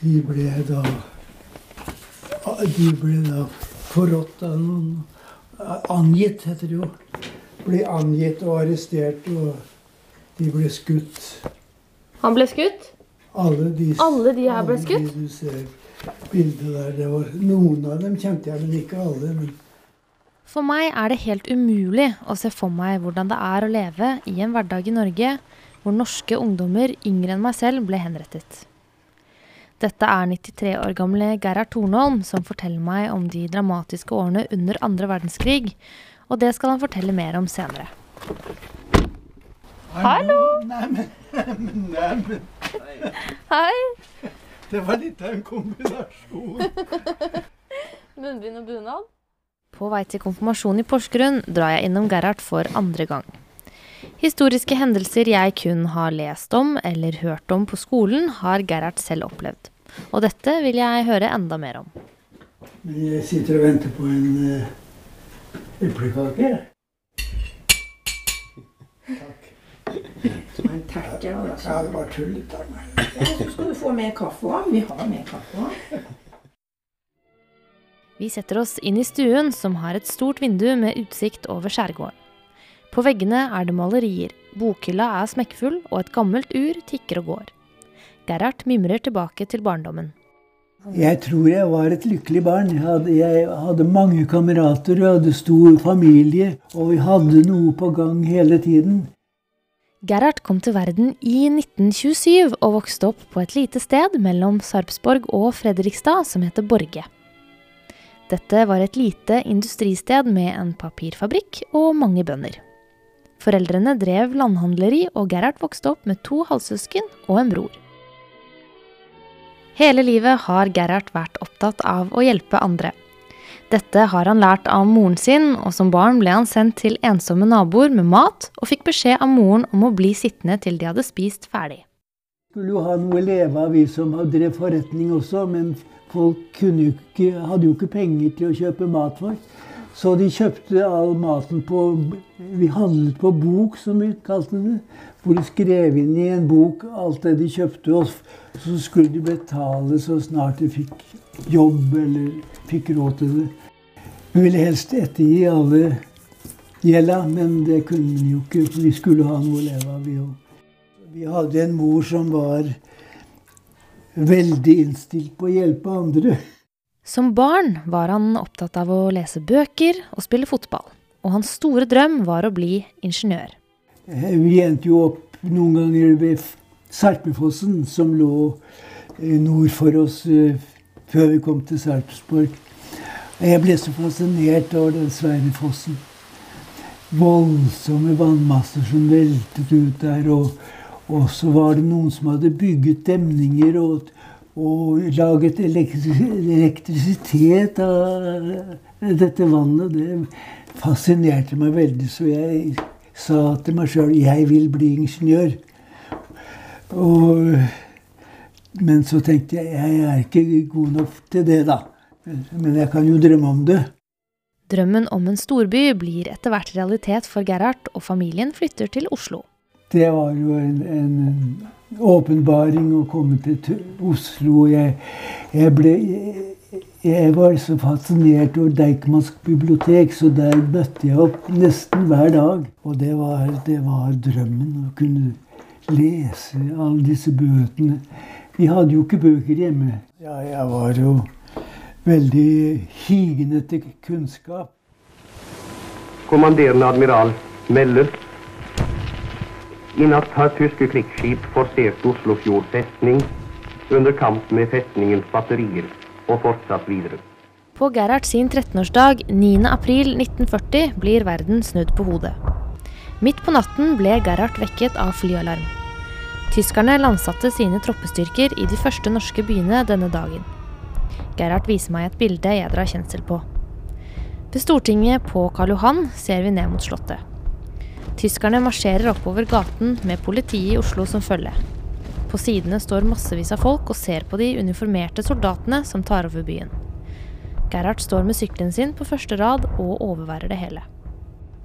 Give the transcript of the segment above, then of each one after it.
De ble da De ble da forrådt av noen Angitt, heter det jo. Ble angitt og arrestert, og de ble skutt. Han ble skutt? Alle de, Alle de her ble alle skutt? De du ser bildet der, det var, Noen av dem kjente jeg, men ikke alle. Men For meg er det helt umulig å se for meg hvordan det er å leve i en hverdag i Norge hvor norske ungdommer yngre enn meg selv ble henrettet. Dette er 93 år gamle Gerhard Tornholm som forteller meg om de dramatiske årene under andre verdenskrig, og det skal han fortelle mer om senere. Hallo! Neimen, neimen, neimen. Hei! Det var litt av en kombinasjon. Munnbind og bunad. På vei til konfirmasjon i Porsgrunn drar jeg innom Gerhard for andre gang. Historiske hendelser jeg kun har lest om eller hørt om på skolen, har Gerhard selv opplevd. Og dette vil jeg høre enda mer om. Men jeg sitter og venter på en uh, eplekake. Takk. var en terkel, altså. Ja, det var tullete av meg. Så skal du få mer kaffe òg. Vi har mer kaffe òg. Vi setter oss inn i stuen, som har et stort vindu med utsikt over skjærgården. På veggene er det malerier, bokhylla er smekkfull, og et gammelt ur tikker og går. Gerhard mimrer tilbake til barndommen. Jeg tror jeg var et lykkelig barn. Jeg hadde, jeg hadde mange kamerater, jeg hadde stor familie, og vi hadde noe på gang hele tiden. Gerhard kom til verden i 1927 og vokste opp på et lite sted mellom Sarpsborg og Fredrikstad som heter Borge. Dette var et lite industristed med en papirfabrikk og mange bønder. Foreldrene drev landhandleri, og Gerhard vokste opp med to halvsøsken og en bror. Hele livet har Gerhard vært opptatt av å hjelpe andre. Dette har han lært av moren sin, og som barn ble han sendt til ensomme naboer med mat, og fikk beskjed av moren om å bli sittende til de hadde spist ferdig. skulle jo ha noe å leve av, vi som drev forretning også, men folk jo ikke, hadde jo ikke penger til å kjøpe mat for. Så de kjøpte all maten på Vi handlet på bok, som vi kalte det. Hvor de skrev inn i en bok alt det de kjøpte, og så skulle de betale så snart de fikk jobb eller fikk råd til det. Vi ville helst ettergi alle gjelda, men det kunne vi jo ikke, for vi skulle ha noe å leve av, vi òg. Vi hadde en mor som var veldig innstilt på å hjelpe andre. Som barn var han opptatt av å lese bøker og spille fotball, og hans store drøm var å bli ingeniør. Eh, Vi endte jo opp noen ganger ved Sarpefossen, som lå eh, nord for oss eh, før vi kom til Sarpsborg. Jeg ble så fascinert over den svære fossen. Voldsomme vannmasser som veltet ut der. Og, og så var det noen som hadde bygget demninger og, og laget elektrisitet av dette vannet. Det fascinerte meg veldig, så jeg sa til meg sjøl jeg vil bli ingeniør. Og, men så tenkte jeg jeg er ikke god nok til det, da. Men jeg kan jo drømme om det. Drømmen om en storby blir etter hvert realitet for Gerhard, og familien flytter til Oslo. Det var jo en, en åpenbaring å komme til Oslo. Jeg, jeg, ble, jeg, var så fascinert over Deichmansk bibliotek, så der møtte jeg opp nesten hver dag. Og det var, det var drømmen å kunne lese alle disse bøkene. Vi hadde jo ikke bøker hjemme. Ja, jeg var jo veldig higen etter kunnskap. Kommanderende admiral melder. I natt har tyske krigsskip forsert Oslofjord festning under kamp med festningens batterier og fortsatt videre. På Gerhard sin 13-årsdag 9.4.1940 blir verden snudd på hodet. Midt på natten ble Gerhard vekket av flyalarm. Tyskerne landsatte sine troppestyrker i de første norske byene denne dagen. Gerhard viser meg et bilde jeg drar kjensel på. Ved Stortinget på Karl Johan ser vi ned mot Slottet. Tyskerne marsjerer oppover gaten med politiet i Oslo som følge. På sidene står massevis av folk og ser på de uniformerte soldatene som tar over byen. Gerhard står med sykkelen sin på første rad og overværer det hele.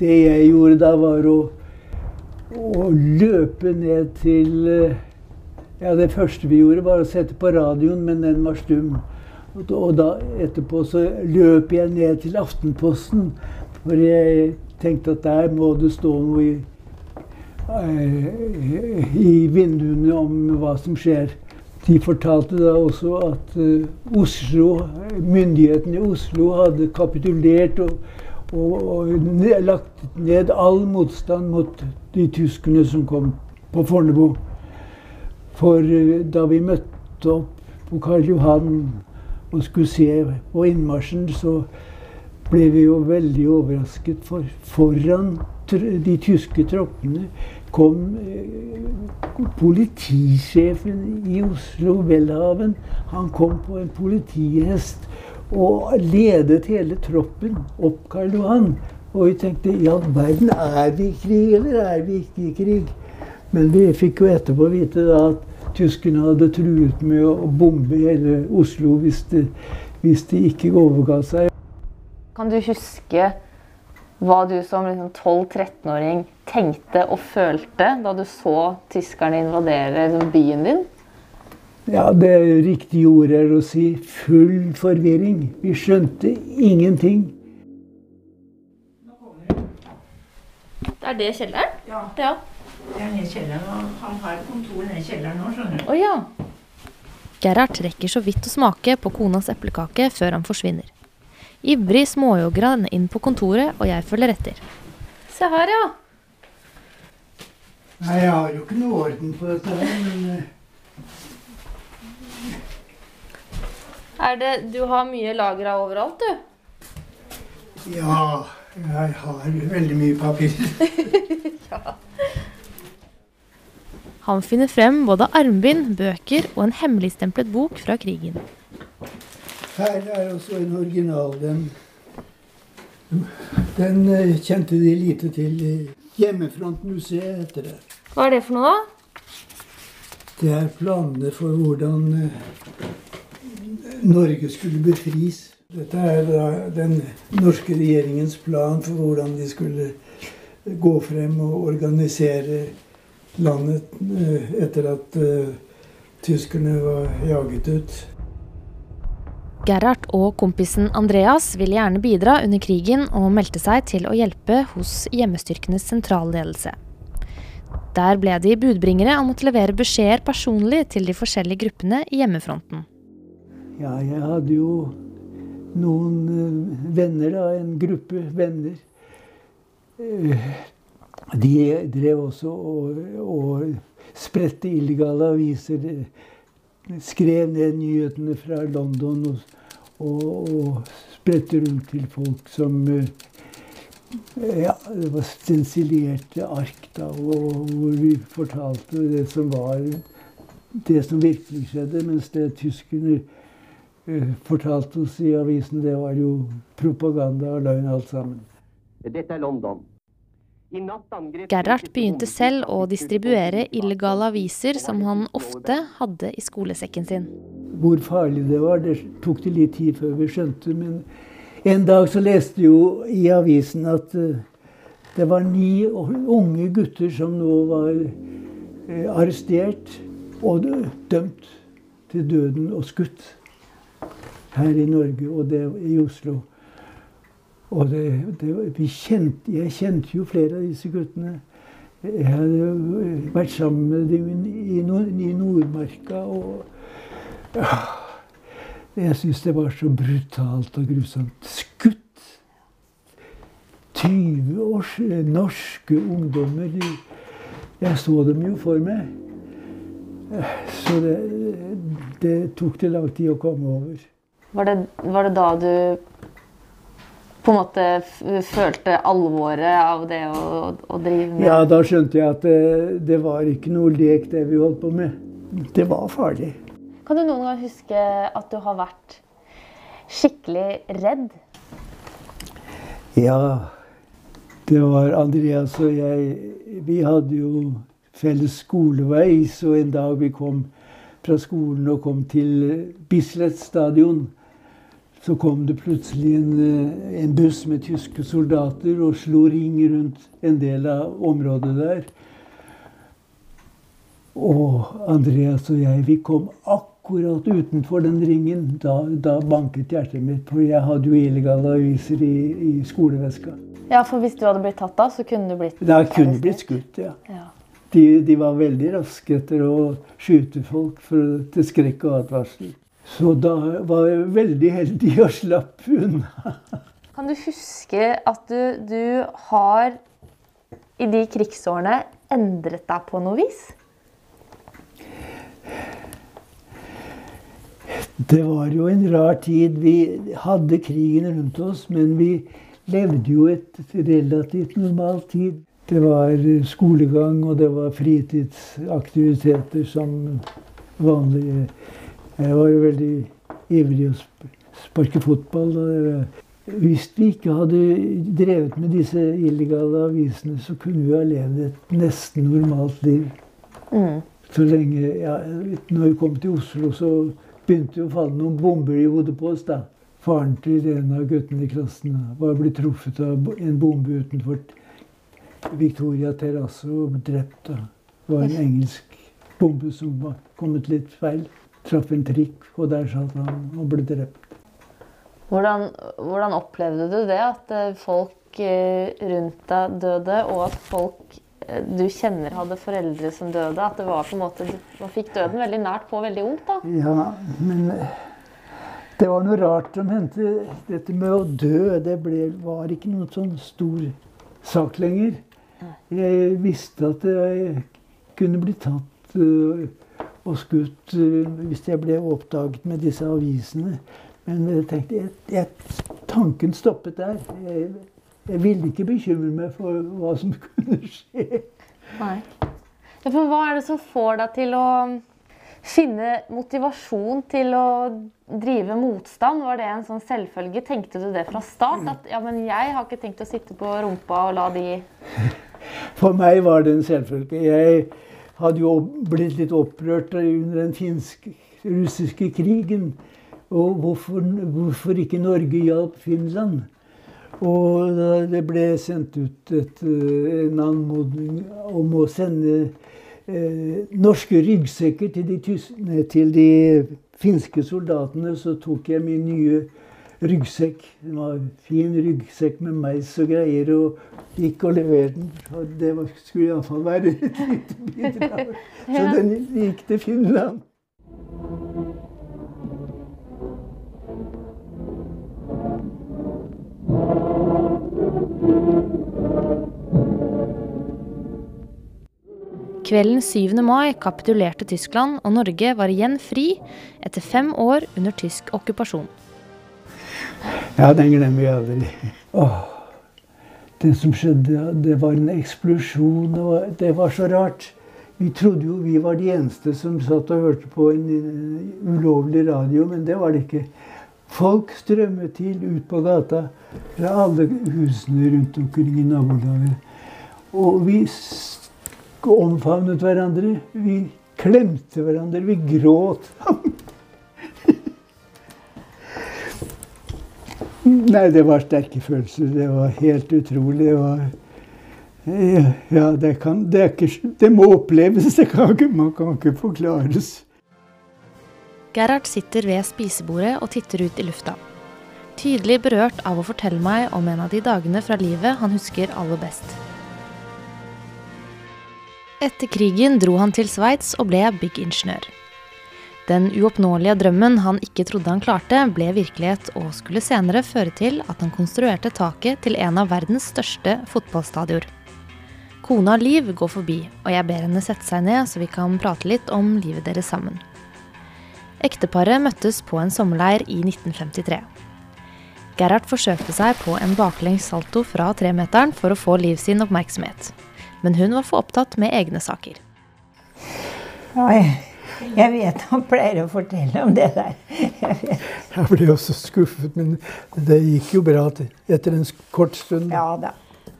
Det jeg gjorde da, var å, å løpe ned til eh, Ja, Det første vi gjorde, var å sette på radioen, men den var stum. Og da etterpå så løp jeg ned til Aftenposten, for jeg tenkte at der må det stå noe i, eh, i vinduene om hva som skjer. De fortalte da også at uh, Oslo, myndighetene i Oslo hadde kapitulert og, og, og lagt ned all motstand mot de tyskerne som kom på Fornebu. For uh, da vi møtte opp på Karl Johan og skulle se på innmarsjen, så ble vi jo veldig overrasket. For foran de tyske troppene kom eh, politisjefen i Oslo, Welhaven. Han kom på en politihest og ledet hele troppen opp Karl Johan. Og vi tenkte i all verden, er vi i krig, eller er vi ikke i krig? Men vi fikk jo etterpå vite da at tyskerne hadde truet med å bombe hele Oslo hvis de, hvis de ikke overga seg. Kan du huske hva du som liksom 12-13-åring tenkte og følte da du så tyskerne invadere liksom, byen din? Ja, det riktige ordet er å si full forvirring. Vi skjønte ingenting. Er det kjelleren? Ja, Ja. det er nede i kjelleren. Og han har kontor nede i kjelleren nå, skjønner du. Oh, ja. Gerhard rekker så vidt å smake på konas eplekake før han forsvinner. Ivrig småjogger han inn på kontoret, og jeg følger etter. Se her, ja. Nei, jeg har jo ikke noe orden på dette her, men eh, Er det, du har mye lagra overalt, du? ja, jeg har veldig mye papir. Han finner frem både armbind, bøker og en hemmeligstemplet bok fra krigen. Her er også en original. Den, den eh, kjente de lite til. Hjemmefrontmuseet heter det. Hva er det for noe, da? Det er planene for hvordan eh, Norge skulle befris. Dette er da den norske regjeringens plan for hvordan de skulle gå frem og organisere landet eh, etter at eh, tyskerne var jaget ut. Gerhard og kompisen Andreas ville gjerne bidra under krigen og meldte seg til å hjelpe hos hjemmestyrkenes sentralledelse. Der ble de budbringere og måtte levere beskjeder personlig til de forskjellige gruppene i hjemmefronten. Ja, jeg hadde jo noen eh, venner, da. En gruppe venner. Eh, De drev også og, og spredte illegale aviser. Skrev ned nyhetene fra London og, og, og spredte rundt til folk som eh, ja, det var stensilerte ark, da, og hvor vi fortalte det som var det som virkelig skjedde, mens det tyskerne eh, fortalte oss i avisen, det var jo propaganda og løgn alt sammen. Dette er London. I Gerhard begynte selv å distribuere illegale aviser som han ofte hadde i skolesekken sin. Hvor farlig det var, det tok det litt tid før vi skjønte. Men en dag så leste jeg jo i avisen at eh, det var ni unge gutter som nå var eh, arrestert og dømt til døden og skutt her i Norge, og det i Oslo. Og det, det, kjente, jeg kjente jo flere av disse guttene. Jeg hadde jo vært sammen med dem i, Nord- i Nordmarka. og ja, Jeg syns det var så brutalt og grusomt. Skutt! 20 års eh, norske ungdommer. Jeg så dem jo for meg. Eh, Så det, det tok det lang tid å komme over. Var det, var det da du på en måte følte alvoret av det å, å drive med Ja, da skjønte jeg at det, det var ikke noe lek, det vi holdt på med. Det var farlig. Kan du noen gang huske at du har vært skikkelig redd? Ja, det var Andreas og jeg Vi hadde jo felles skolevei, så en dag vi kom fra skolen og kom til Bislett stadion, så kom det plutselig en, eh, en buss med tyske soldater og slo ring rundt en del av området der. Og Andreas og jeg, vi kom akkurat utenfor den ringen. Da, da banket hjertet mitt, for jeg hadde jo illegale aviser i, i skoleveska. Ja, for hvis du hadde blitt tatt da, så kunne du blitt Da kunne blitt skutt, ja. Ja. De, de var veldig raske etter å skyte folk for, til skrekk og advarsel. Så da var jeg veldig heldig og slapp unna. Kan du huske at du, du har i de krigsårene endret deg på noe vis? Det var jo en rar tid. Vi hadde krigen rundt oss, men vi levde jo et relativt normalt tid. Det var skolegang, og det var fritidsaktiviteter som vanlig. Jeg var jo veldig ivrig å sparke fotball. Hvis vi ikke hadde drevet med disse illegale avisene, så kunne vi ha levd et nesten normalt liv. Mm. Så lenge ja, Når vi kom til Oslo, så begynte det å falle noen bomber i hodet på oss. da. Faren til en av guttene i klassen var blitt truffet av en bombe utenfor Victoria terrasse og drept. da. Det var en engelsk bombe som var kommet litt feil. Traff en trikk, og der satt han og ble drept. Hvordan, hvordan opplevde du det? At eh, folk eh, rundt deg døde, og at folk eh, du kjenner hadde foreldre som døde? At det var på en måte, man fikk døden veldig nært på veldig ungt? da? Ja, men det var noe rart som hendte. Dette med å dø, det ble, var ikke noen sånn stor sak lenger. Jeg visste at jeg kunne bli tatt og skutt øh, hvis jeg ble oppdaget med disse avisene. Men jeg tenkte, jeg, jeg, tanken stoppet der. Jeg, jeg ville ikke bekymre meg for hva som kunne skje. Nei. Ja, for hva er det som får deg til å finne motivasjon til å drive motstand? Var det en sånn selvfølge? Tenkte du det fra start? At ja, men jeg har ikke tenkt å sitte på rumpa og la de For meg var det en selvfølge. Jeg hadde jo blitt litt opprørt under den finsk-russiske krigen. Og hvorfor, hvorfor ikke Norge hjalp Finland? Og det ble sendt ut et, en anmodning om å sende eh, norske ryggsekker til de, tys til de finske soldatene, så tok jeg min nye ryggsekk. Det var en fin ryggsekk med meis og greier, og gikk og leverte den. Og det var, skulle iallfall være et lite bidrag. Så den gikk til Finland. Kvelden 7. mai kapitulerte Tyskland, og Norge var igjen fri etter fem år under tysk okkupasjon. Ja, den glemmer jeg aldri. Åh, det som skjedde, det var en eksplosjon. og det var så rart. Vi trodde jo vi var de eneste som satt og hørte på en uh, ulovlig radio, men det var det ikke. Folk strømmet til ut på gata fra alle husene rundt omkring i nabolaget. Og vi omfavnet hverandre. Vi klemte hverandre. Vi gråt. Nei, det var sterke følelser. Det var helt utrolig. Det var Ja, det kan Det, ikke, det må oppleves. Det kan ikke, man kan ikke forklares. Gerhard sitter ved spisebordet og titter ut i lufta. Tydelig berørt av å fortelle meg om en av de dagene fra livet han husker aller best. Etter krigen dro han til Sveits og ble byggingeniør. Den uoppnåelige drømmen han ikke trodde han klarte, ble virkelighet og skulle senere føre til at han konstruerte taket til en av verdens største fotballstadioner. Kona Liv går forbi, og jeg ber henne sette seg ned så vi kan prate litt om livet deres sammen. Ekteparet møttes på en sommerleir i 1953. Gerhard forsøkte seg på en baklengs salto fra tremeteren for å få Liv sin oppmerksomhet. Men hun var for opptatt med egne saker. Oi. Jeg vet han pleier å fortelle om det der. Jeg, vet. jeg ble også skuffet, men det gikk jo bra etter en kort stund. Ja da.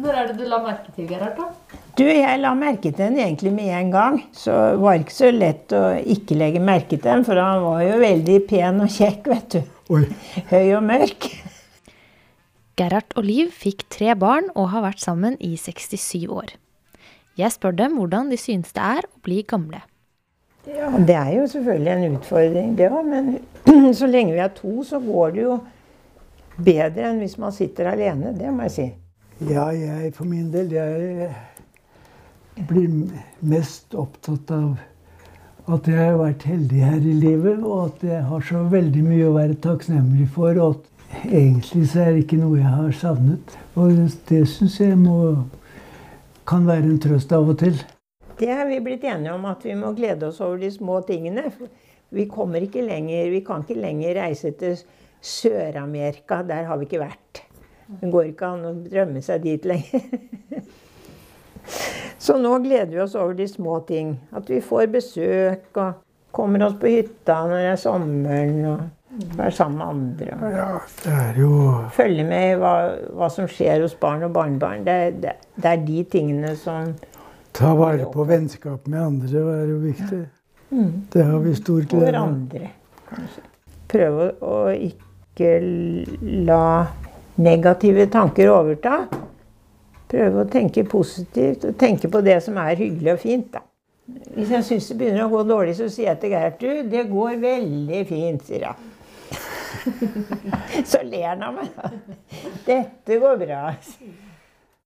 Når er det du la merke til Gerhard, da? Du, Jeg la merke til den egentlig med en gang. Så var det ikke så lett å ikke legge merke til den, for han var jo veldig pen og kjekk, vet du. Oi. Høy og mørk. Gerhard og Liv fikk tre barn og har vært sammen i 67 år. Jeg spør dem hvordan de synes det er å bli gamle. Ja, det er jo selvfølgelig en utfordring, det òg. Men så lenge vi er to, så går det jo bedre enn hvis man sitter alene. Det må jeg si. Ja, jeg for min del jeg blir mest opptatt av at jeg har vært heldig her i livet, og at jeg har så veldig mye å være takknemlig for. Og at egentlig så er det ikke noe jeg har savnet. Og det syns jeg må, kan være en trøst av og til. Det er vi blitt enige om, at vi må glede oss over de små tingene. Vi kommer ikke lenger, vi kan ikke lenger reise til Sør-Amerika. Der har vi ikke vært. Det går ikke an å drømme seg dit lenger. Så nå gleder vi oss over de små ting. At vi får besøk og kommer oss på hytta når det er sommeren. og Være sammen med andre. Ja, det er jo Følge med hva, hva som skjer hos barn og barnebarn. Det, det, det er de tingene som Ta vare på vennskap med andre er jo viktig. Det har vi stor glede av. hverandre, kanskje. Prøve å ikke la negative tanker overta. Prøve å tenke positivt og tenke på det som er hyggelig og fint. da. Hvis jeg syns det begynner å gå dårlig, så sier jeg til Gertrud det går veldig fint, sier jeg. så ler han av meg. Dette går bra.